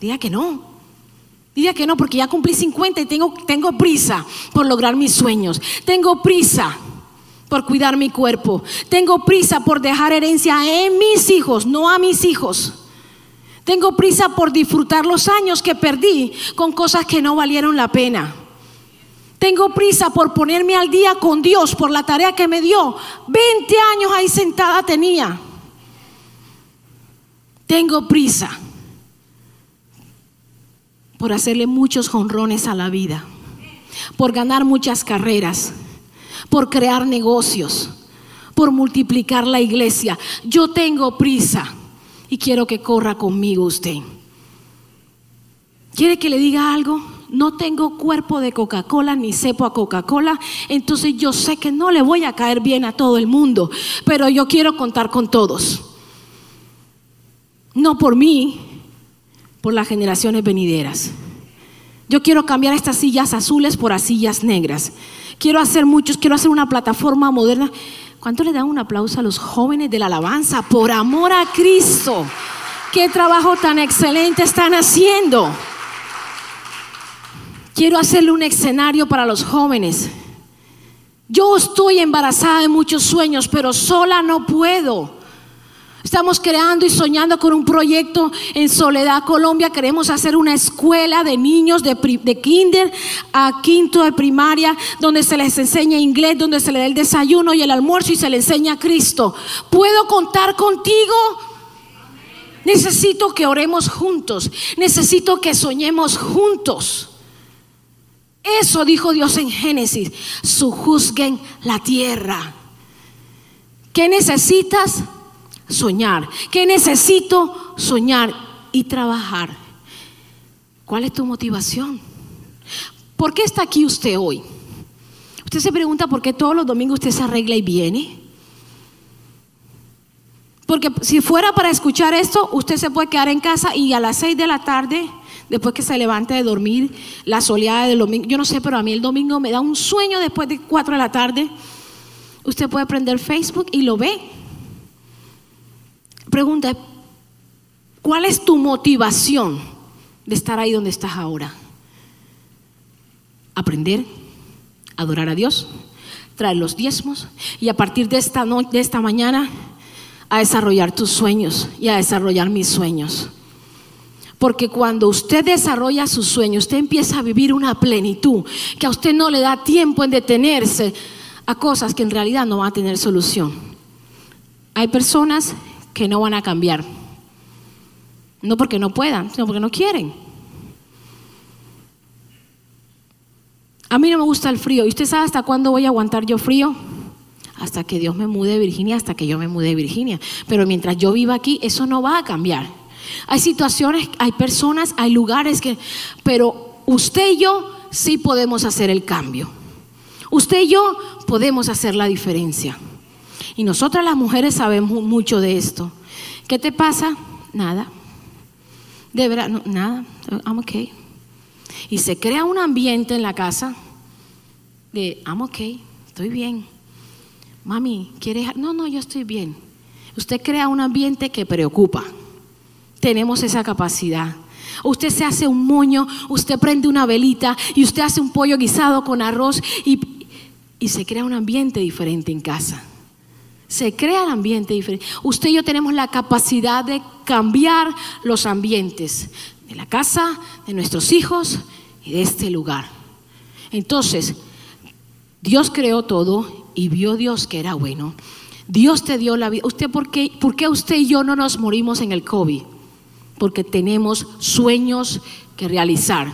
diga que no. Diga que no, porque ya cumplí 50 y tengo, prisa por lograr mis sueños. Tengo prisa por cuidar mi cuerpo. Tengo prisa por dejar herencia en mis hijos, no a mis hijos. Tengo prisa por disfrutar los años que perdí con cosas que no valieron la pena. Tengo prisa por ponerme al día con Dios por la tarea que me dio. 20 años ahí sentada tenía. Tengo prisa por hacerle muchos jonrones a la vida, por ganar muchas carreras, por crear negocios, por multiplicar la iglesia. Yo tengo prisa y quiero que corra conmigo usted. ¿Quiere que le diga algo? No tengo cuerpo de Coca-Cola ni sepo a Coca-Cola, entonces yo sé que no le voy a caer bien a todo el mundo, pero yo quiero contar con todos. No por mí, por las generaciones venideras. Yo quiero cambiar estas sillas azules por sillas negras. Quiero hacer muchos, quiero hacer una plataforma moderna. ¿Cuánto le dan un aplauso a los jóvenes de la alabanza? Por amor a Cristo. ¿Qué trabajo tan excelente están haciendo? Quiero hacerle un escenario para los jóvenes. Yo estoy embarazada de muchos sueños, pero sola no puedo. Estamos creando y soñando con un proyecto en Soledad, Colombia. Queremos hacer una escuela de niños de, kinder a quinto de primaria, donde se les enseña inglés, donde se les dé el desayuno y el almuerzo y se les enseña a Cristo. ¿Puedo contar contigo? Necesito que oremos juntos. Necesito que soñemos juntos. Eso dijo Dios en Génesis. Sujuzguen la tierra. ¿Qué necesitas? Soñar. ¿Qué necesito? Soñar y trabajar. ¿Cuál es tu motivación? ¿Por qué está aquí usted hoy? Usted se pregunta por qué todos los domingos usted se arregla y viene. Porque si fuera para escuchar esto, usted se puede quedar en casa y a las seis de la tarde, después que se levante de dormir, la soleada del domingo, yo no sé, pero a mí el domingo me da un sueño después de cuatro de la tarde. Usted puede prender Facebook y lo ve pregunta, ¿cuál es tu motivación de estar ahí donde estás ahora? Aprender, adorar a Dios, traer los diezmos y a partir de esta, de esta mañana a desarrollar tus sueños y a desarrollar mis sueños. Porque cuando usted desarrolla sus sueños, usted empieza a vivir una plenitud que a usted no le da tiempo en detenerse a cosas que en realidad no van a tener solución. Hay personas que no van a cambiar. No porque no puedan, sino porque no quieren. A mí no me gusta el frío. ¿Y usted sabe hasta cuándo voy a aguantar yo frío? Hasta que Dios me mude de Virginia, hasta que yo me mude de Virginia. Pero mientras yo viva aquí, eso no va a cambiar. Hay situaciones, hay personas, hay lugares que... Pero usted y yo sí podemos hacer el cambio. Usted y yo podemos hacer la diferencia. Y nosotras las mujeres sabemos mucho de esto. ¿Qué te pasa? Nada. De verdad, nada. I'm okay. Y se crea un ambiente en la casa de, I'm okay, estoy bien. Mami, ¿quieres? No, no, yo estoy bien. Usted crea un ambiente que preocupa. Tenemos esa capacidad. Usted se hace un moño, usted prende una velita y usted hace un pollo guisado con arroz y, y se crea un ambiente diferente en casa. Se crea el ambiente diferente. Usted y yo tenemos la capacidad de cambiar los ambientes de la casa, de nuestros hijos y de este lugar. Entonces, Dios creó todo y vio Dios que era bueno. Dios te dio la vida. ¿Usted por qué, por qué usted y yo no nos morimos en el COVID? Porque tenemos sueños que realizar.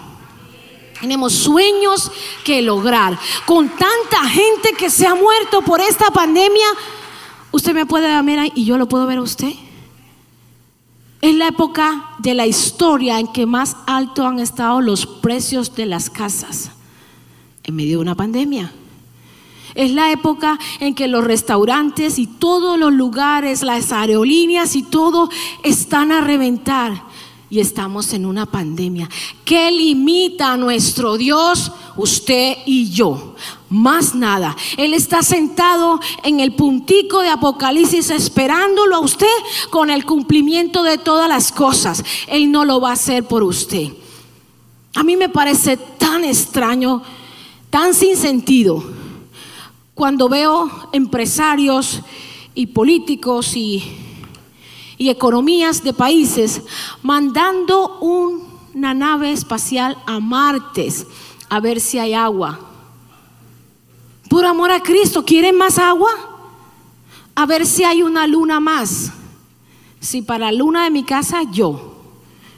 Tenemos sueños que lograr. Con tanta gente que se ha muerto por esta pandemia, usted me puede ver y yo lo puedo ver a usted. Es la época de la historia en que más alto han estado los precios de las casas en medio de una pandemia. Es la época en que los restaurantes y todos los lugares, las aerolíneas y todo están a reventar y estamos en una pandemia. ¿Qué limita a nuestro Dios? Usted y yo. Más nada. Él está sentado en el puntico de Apocalipsis esperándolo a usted con el cumplimiento de todas las cosas. Él no lo va a hacer por usted. A mí me parece tan extraño, tan sin sentido, cuando veo empresarios y políticos y y economías de países mandando una nave espacial a Martes a ver si hay agua. Por amor a Cristo, ¿quieren más agua? A ver si hay una luna más. Si para la luna de mi casa, yo.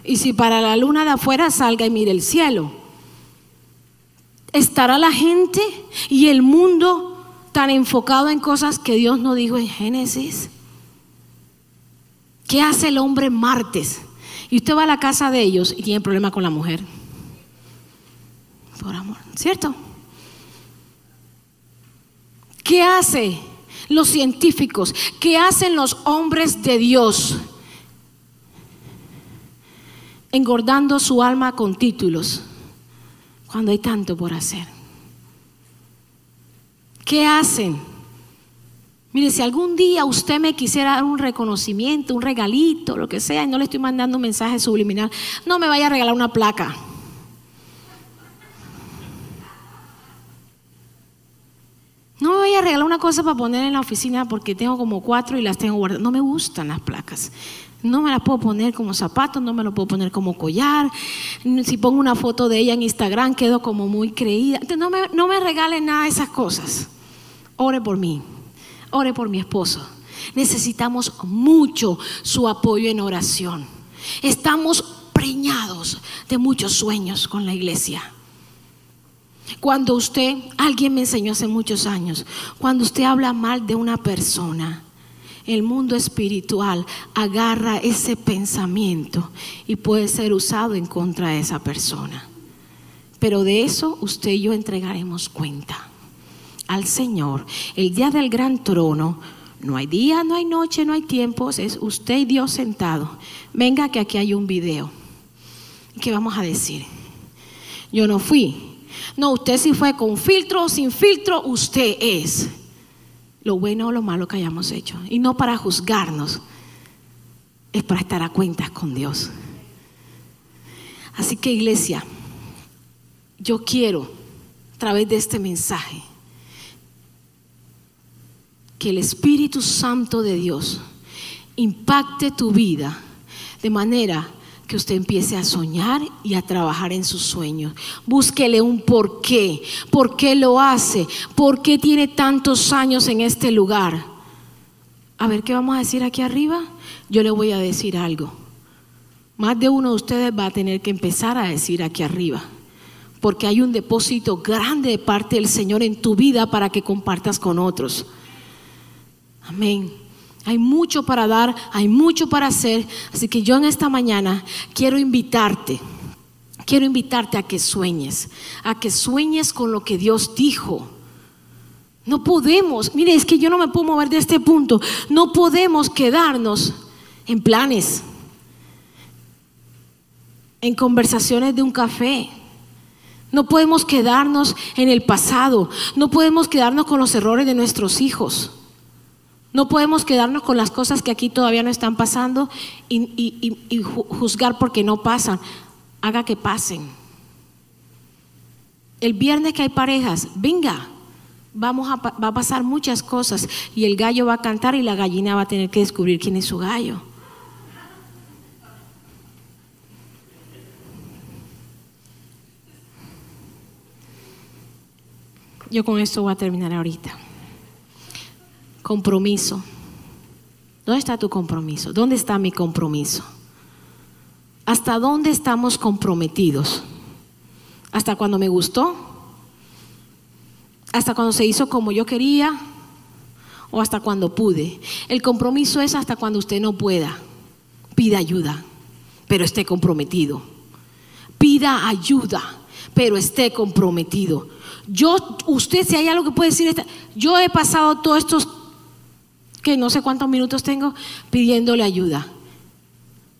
Y si para la luna de afuera, salga y mire el cielo. ¿Estará la gente y el mundo tan enfocado en cosas que Dios no dijo en Génesis? ¿Qué hace el hombre martes? Y usted va a la casa de ellos y tiene problema con la mujer. Por amor, ¿cierto? ¿Qué hace los científicos? ¿Qué hacen los hombres de Dios? Engordando su alma con títulos cuando hay tanto por hacer. ¿Qué hacen? Mire, si algún día usted me quisiera dar un reconocimiento, un regalito, lo que sea, y no le estoy mandando un mensaje subliminal, no me vaya a regalar una placa. No me vaya a regalar una cosa para poner en la oficina porque tengo como cuatro y las tengo guardadas. No me gustan las placas. No me las puedo poner como zapatos, no me lo puedo poner como collar. Si pongo una foto de ella en Instagram, quedo como muy creída. No me, no me regalen nada de esas cosas. Ore por mí. Ore por mi esposo. Necesitamos mucho su apoyo en oración. Estamos preñados de muchos sueños con la iglesia. Cuando usted, alguien me enseñó hace muchos años, cuando usted habla mal de una persona, el mundo espiritual agarra ese pensamiento y puede ser usado en contra de esa persona. Pero de eso usted y yo entregaremos cuenta al Señor el día del gran trono. No hay día, no hay noche, no hay tiempos, es usted y Dios sentado. Venga que aquí hay un video. ¿Qué vamos a decir? Yo no fui. No, usted sí fue con filtro o sin filtro, usted es. Lo bueno o lo malo que hayamos hecho. Y no para juzgarnos, es para estar a cuentas con Dios. Así que iglesia, yo quiero, a través de este mensaje, que el Espíritu Santo de Dios impacte tu vida de manera que usted empiece a soñar y a trabajar en sus sueños. Búsquele un por qué, por qué lo hace, por qué tiene tantos años en este lugar. A ver qué vamos a decir aquí arriba. Yo le voy a decir algo. Más de uno de ustedes va a tener que empezar a decir aquí arriba porque hay un depósito grande de parte del Señor en tu vida para que compartas con otros. Amén. Hay mucho para dar, hay mucho para hacer, así que yo en esta mañana quiero invitarte, quiero invitarte a que sueñes, a que sueñes con lo que Dios dijo. No podemos, mire, es que yo no me puedo mover de este punto, no podemos quedarnos en planes, en conversaciones de un café. No podemos quedarnos en el pasado, no podemos quedarnos con los errores de nuestros hijos. No podemos quedarnos con las cosas que aquí todavía no están pasando y, juzgar porque no pasan. Haga que pasen. El viernes que hay parejas, venga, vamos a, va a pasar muchas cosas y el gallo va a cantar y la gallina va a tener que descubrir quién es su gallo. Yo con esto voy a terminar ahorita. Compromiso. ¿Dónde está tu compromiso? ¿Dónde está mi compromiso? ¿Hasta dónde estamos comprometidos? ¿Hasta cuando me gustó? ¿Hasta cuando se hizo como yo quería? ¿O hasta cuando pude? El compromiso es hasta cuando usted no pueda. Pida ayuda, pero esté comprometido. Pida ayuda, pero esté comprometido. Yo, usted, si hay algo que puede decir, yo he pasado todos estos que no sé cuántos minutos tengo pidiéndole ayuda.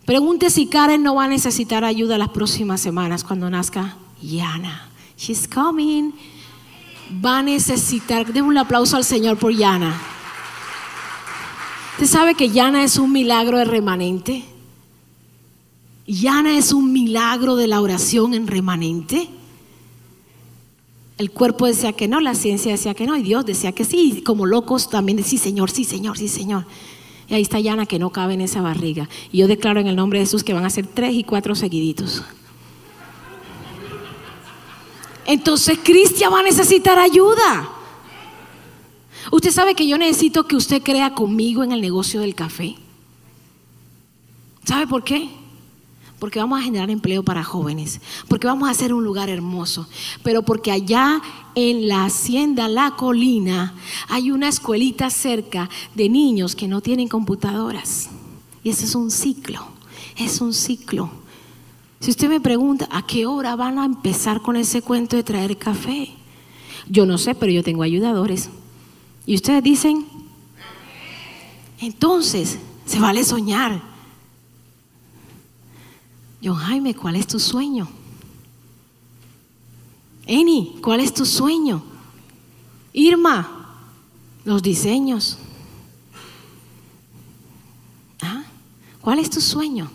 Pregunte si Karen no va a necesitar ayuda las próximas semanas cuando nazca Yana. She's coming. Va a necesitar, déme un aplauso al Señor por Yana. ¿Usted sabe que Yana es un milagro de remanente? Yana es un milagro de la oración en remanente. El cuerpo decía que no, la ciencia decía que no, y Dios decía que sí, y como locos también decía, sí, Señor, sí, Señor, sí, Señor. Y ahí está Yana que no cabe en esa barriga. Y yo declaro en el nombre de Jesús que van a ser tres y cuatro seguiditos. Entonces Cristian va a necesitar ayuda. Usted sabe que yo necesito que usted crea conmigo en el negocio del café. ¿Sabe por qué? Porque vamos a generar empleo para jóvenes, porque vamos a hacer un lugar hermoso, pero porque allá en la hacienda La Colina hay una escuelita cerca de niños que no tienen computadoras. Y ese es un ciclo, es un ciclo. Si usted me pregunta, ¿a qué hora van a empezar con ese cuento de traer café? Yo no sé, pero yo tengo ayudadores. Y ustedes dicen, entonces, se vale soñar. John Jaime, ¿cuál es tu sueño? Eni, ¿cuál es tu sueño? Irma, los diseños. ¿Ah? ¿Cuál es tu sueño?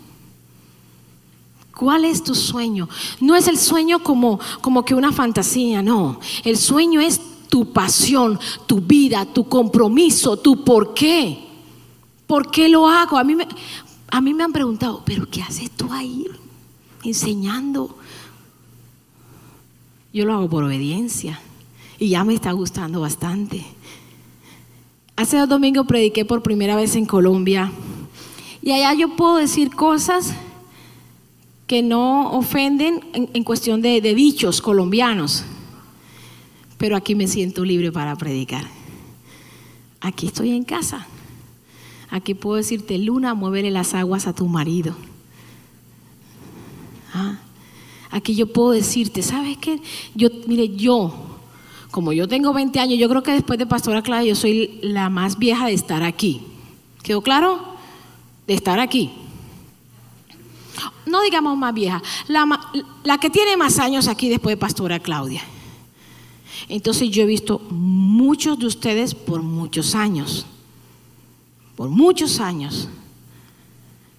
¿Cuál es tu sueño? No es el sueño como, como que una fantasía, no. El sueño es tu pasión, tu vida, tu compromiso, tu por qué. ¿Por qué lo hago? A mí me, a mí me han preguntado, pero ¿qué haces tú ahí enseñando? Yo lo hago por obediencia y ya me está gustando bastante. Hace dos domingos prediqué por primera vez en Colombia y allá yo puedo decir cosas que no ofenden en, cuestión de, dichos colombianos, pero aquí me siento libre para predicar. Aquí estoy en casa. Aquí puedo decirte, Luna, muévele las aguas a tu marido. ¿Ah? Aquí yo puedo decirte, ¿sabes qué? Yo, mire, yo, como yo tengo 20 años, yo creo que después de Pastora Clara yo soy la más vieja de estar aquí. ¿Quedó claro? De estar aquí. No digamos más vieja, la, la que tiene más años aquí después de Pastora Claudia. Entonces yo he visto muchos de ustedes por muchos años por muchos años.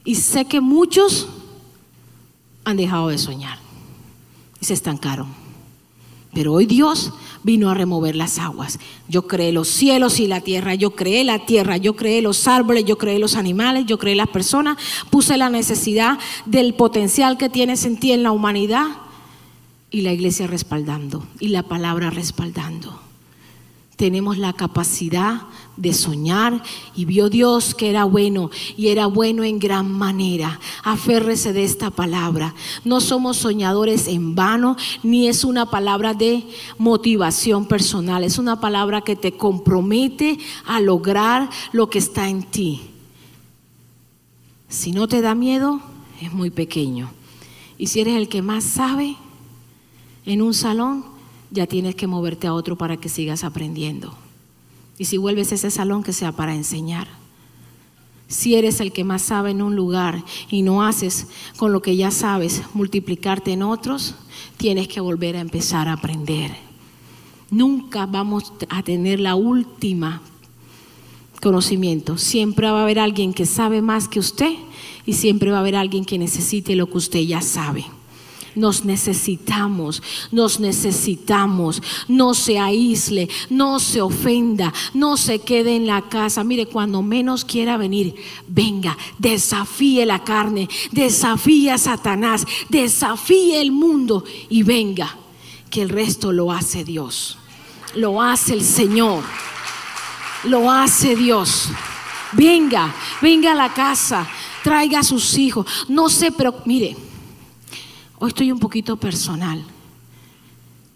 Y sé que muchos han dejado de soñar y se estancaron. Pero hoy Dios vino a remover las aguas. Yo creé los cielos y la tierra, yo creé la tierra, yo creé los árboles, yo creé los animales, yo creé las personas, puse la necesidad del potencial que tienes en ti en la humanidad y la iglesia respaldando y la palabra respaldando tenemos la capacidad de soñar y vio Dios que era bueno y era bueno en gran manera. Aférrese de esta palabra. No somos soñadores en vano, ni es una palabra de motivación personal, es una palabra que te compromete a lograr lo que está en ti. Si no te da miedo, es muy pequeño. Y si eres el que más sabe en un salón, ya tienes que moverte a otro para que sigas aprendiendo. Y si vuelves a ese salón, que sea para enseñar. Si eres el que más sabe en un lugar y no haces con lo que ya sabes multiplicarte en otros, tienes que volver a empezar a aprender. Nunca vamos a tener la última conocimiento. Siempre va a haber alguien que sabe más que usted y siempre va a haber alguien que necesite lo que usted ya sabe. Nos necesitamos, nos necesitamos. No se aísle, no se ofenda, no se quede en la casa. Mire, cuando menos quiera venir, venga, desafíe la carne, desafíe a Satanás, desafíe el mundo y venga, que el resto lo hace Dios. Lo hace el Señor. Lo hace Dios. Venga, venga a la casa, traiga a sus hijos. No se pero mire, Hoy estoy un poquito personal.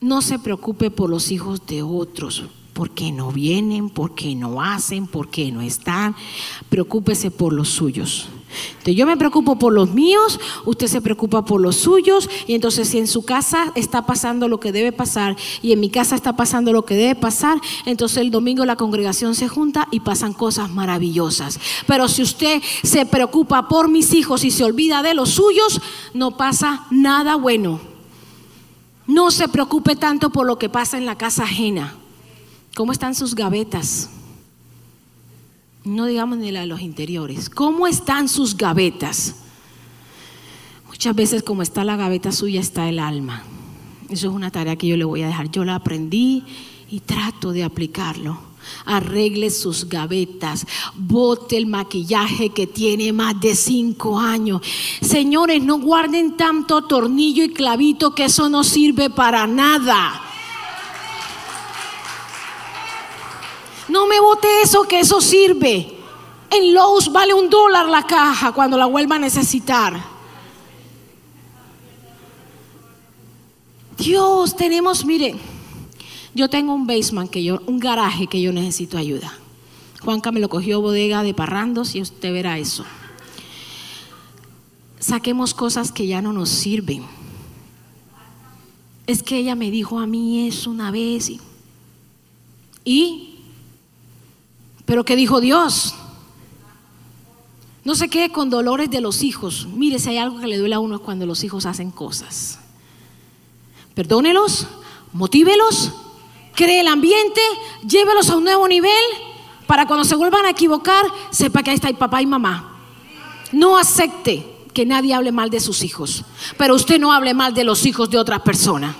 No se preocupe por los hijos de otros, porque no vienen, porque no hacen, porque no están. Preocúpese por los suyos. Entonces yo me preocupo por los míos, usted se preocupa por los suyos, y entonces si en su casa está pasando lo que debe pasar y en mi casa está pasando lo que debe pasar, entonces el domingo la congregación se junta y pasan cosas maravillosas. Pero si usted se preocupa por mis hijos y se olvida de los suyos, no pasa nada bueno. No se preocupe tanto por lo que pasa en la casa ajena. ¿Cómo están sus gavetas? No digamos ni la de los interiores, ¿cómo están sus gavetas? Muchas veces como está la gaveta suya está el alma. Eso es una tarea que yo le voy a dejar. Yo la aprendí y trato de aplicarlo. Arregle sus gavetas, bote el maquillaje que tiene más de cinco años. Señores, no guarden tanto tornillo y clavito que eso no sirve para nada. No me bote eso, que eso sirve. En Lowe's vale un dólar la caja cuando la vuelva a necesitar. Dios, tenemos, mire, yo tengo un basement que yo, un garaje que yo necesito ayuda. Juanca me lo cogió bodega de parrandos y usted verá eso. Saquemos cosas que ya no nos sirven. Es que ella me dijo a mí eso una vez y, y pero ¿qué dijo Dios? No se quede con dolores de los hijos. Mire, si hay algo que le duele a uno es cuando los hijos hacen cosas. Perdónelos, motívelos, cree el ambiente, llévelos a un nuevo nivel para cuando se vuelvan a equivocar, sepa que ahí está el papá y mamá. No acepte que nadie hable mal de sus hijos, pero usted no hable mal de los hijos de otra persona.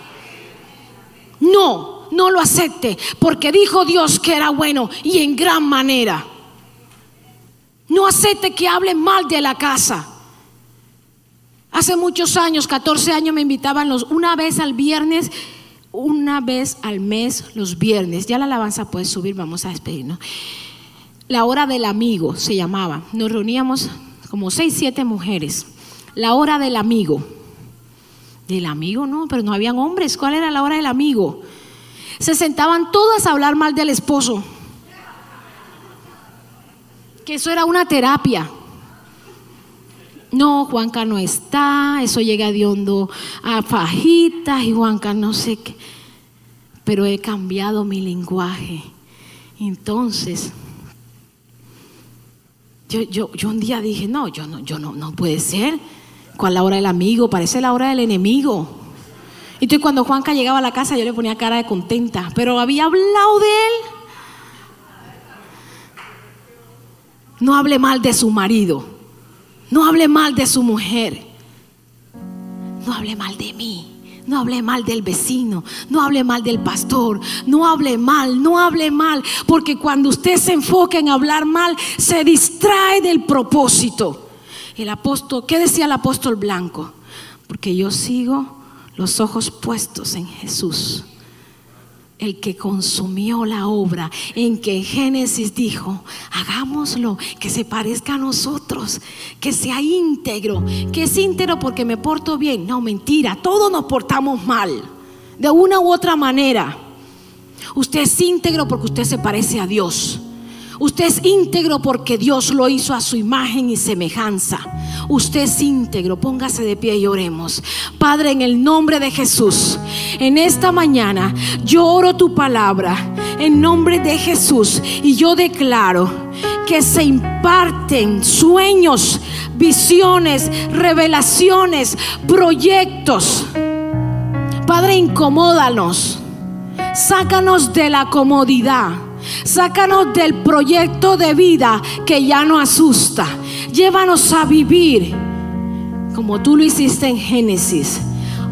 No, no lo acepte, porque dijo Dios que era bueno y en gran manera. No acepte que hable mal de la casa. Hace muchos años, 14 años, me invitaban los, una vez al viernes, una vez al mes los viernes. Ya la alabanza puede subir, vamos a despedirnos. La hora del amigo se llamaba. Nos reuníamos como seis, siete mujeres. La hora del amigo. Del amigo no, pero no habían hombres. ¿Cuál era la hora del amigo? Se sentaban todas a hablar mal del esposo. Que eso era una terapia. No, Juanca no está, eso llega de hondo a fajitas y Juanca no sé qué. Pero he cambiado mi lenguaje. Entonces, yo, yo, yo un día dije, no, yo no, yo no, no puede ser. ¿Cuál la hora del amigo? Parece la hora del enemigo. Y entonces cuando Juanca llegaba a la casa yo le ponía cara de contenta, pero había hablado de él. No hable mal de su marido, no hable mal de su mujer, no hable mal de mí, No hable mal del vecino, no hable mal del pastor, no hable mal, no hable mal, porque cuando usted se enfoca en hablar mal, se distrae del propósito. El apóstol, ¿qué decía el apóstol blanco? Porque yo sigo los ojos puestos en Jesús el que consumió la obra, en que Génesis dijo, hagámoslo, que se parezca a nosotros, que sea íntegro, que es íntegro porque me porto bien. No, mentira, todos nos portamos mal, de una u otra manera. Usted es íntegro porque usted se parece a Dios. Usted es íntegro porque Dios lo hizo a su imagen y semejanza. Usted es íntegro. Póngase de pie y oremos. Padre, en el nombre de Jesús, en esta mañana yo oro tu palabra en nombre de Jesús y yo declaro que se imparten sueños, visiones, revelaciones, proyectos. Padre, incomódanos. Sácanos de la comodidad. Sácanos del proyecto de vida que ya no asusta. Llévanos a vivir como tú lo hiciste en Génesis.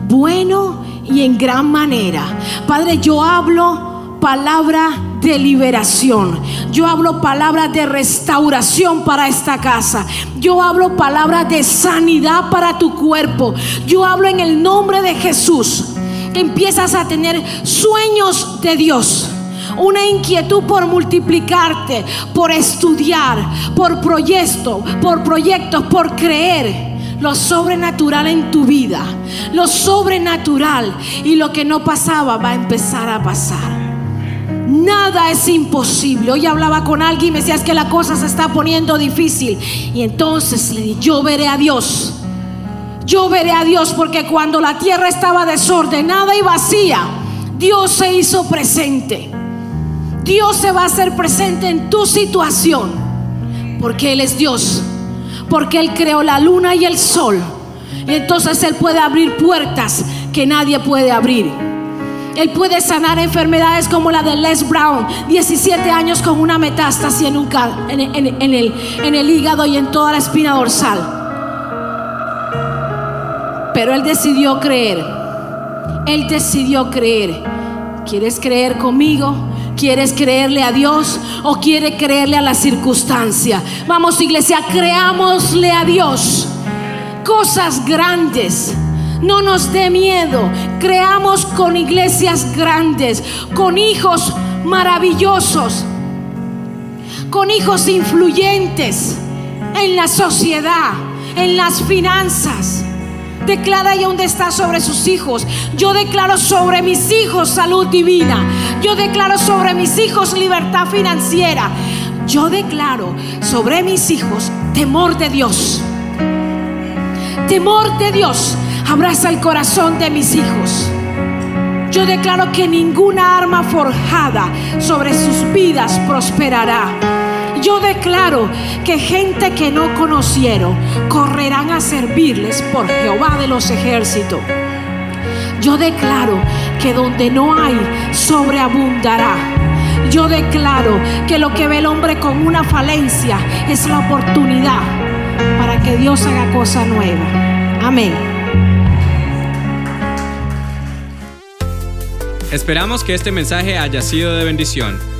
Bueno y en gran manera. Padre, yo hablo palabra de liberación. Yo hablo palabra de restauración para esta casa. Yo hablo palabra de sanidad para tu cuerpo. Yo hablo en el nombre de Jesús. Que empiezas a tener sueños de Dios una inquietud por multiplicarte, por estudiar, por proyectos, por proyectos, por creer lo sobrenatural en tu vida, lo sobrenatural y lo que no pasaba va a empezar a pasar. Nada es imposible. Hoy hablaba con alguien y me decía es que la cosa se está poniendo difícil. Y entonces le dije, yo veré a Dios. Yo veré a Dios porque cuando la tierra estaba desordenada y vacía, Dios se hizo presente. Dios se va a hacer presente en tu situación. Porque Él es Dios. Porque Él creó la luna y el sol. Y entonces Él puede abrir puertas que nadie puede abrir. Él puede sanar enfermedades como la de Les Brown, 17 años con una metástasis en, el, en el hígado y en toda la espina dorsal. Pero Él decidió creer. Él decidió creer. ¿Quieres creer conmigo? ¿Quieres creerle a Dios o quiere creerle a la circunstancia? Vamos iglesia, creámosle a Dios cosas grandes. No nos dé miedo. Creamos con iglesias grandes, con hijos maravillosos, con hijos influyentes en la sociedad, en las finanzas. Declara ya donde está sobre sus hijos. Yo declaro sobre mis hijos salud divina. Yo declaro sobre mis hijos libertad financiera. Yo declaro sobre mis hijos temor de Dios. Temor de Dios abraza el corazón de mis hijos. Yo declaro que ninguna arma forjada sobre sus vidas prosperará yo declaro que gente que no conocieron correrán a servirles por Jehová de los ejércitos. Yo declaro que donde no hay, sobreabundará. Yo declaro que lo que ve el hombre con una falencia es la oportunidad para que Dios haga cosa nueva. Amén. Esperamos que este mensaje haya sido de bendición.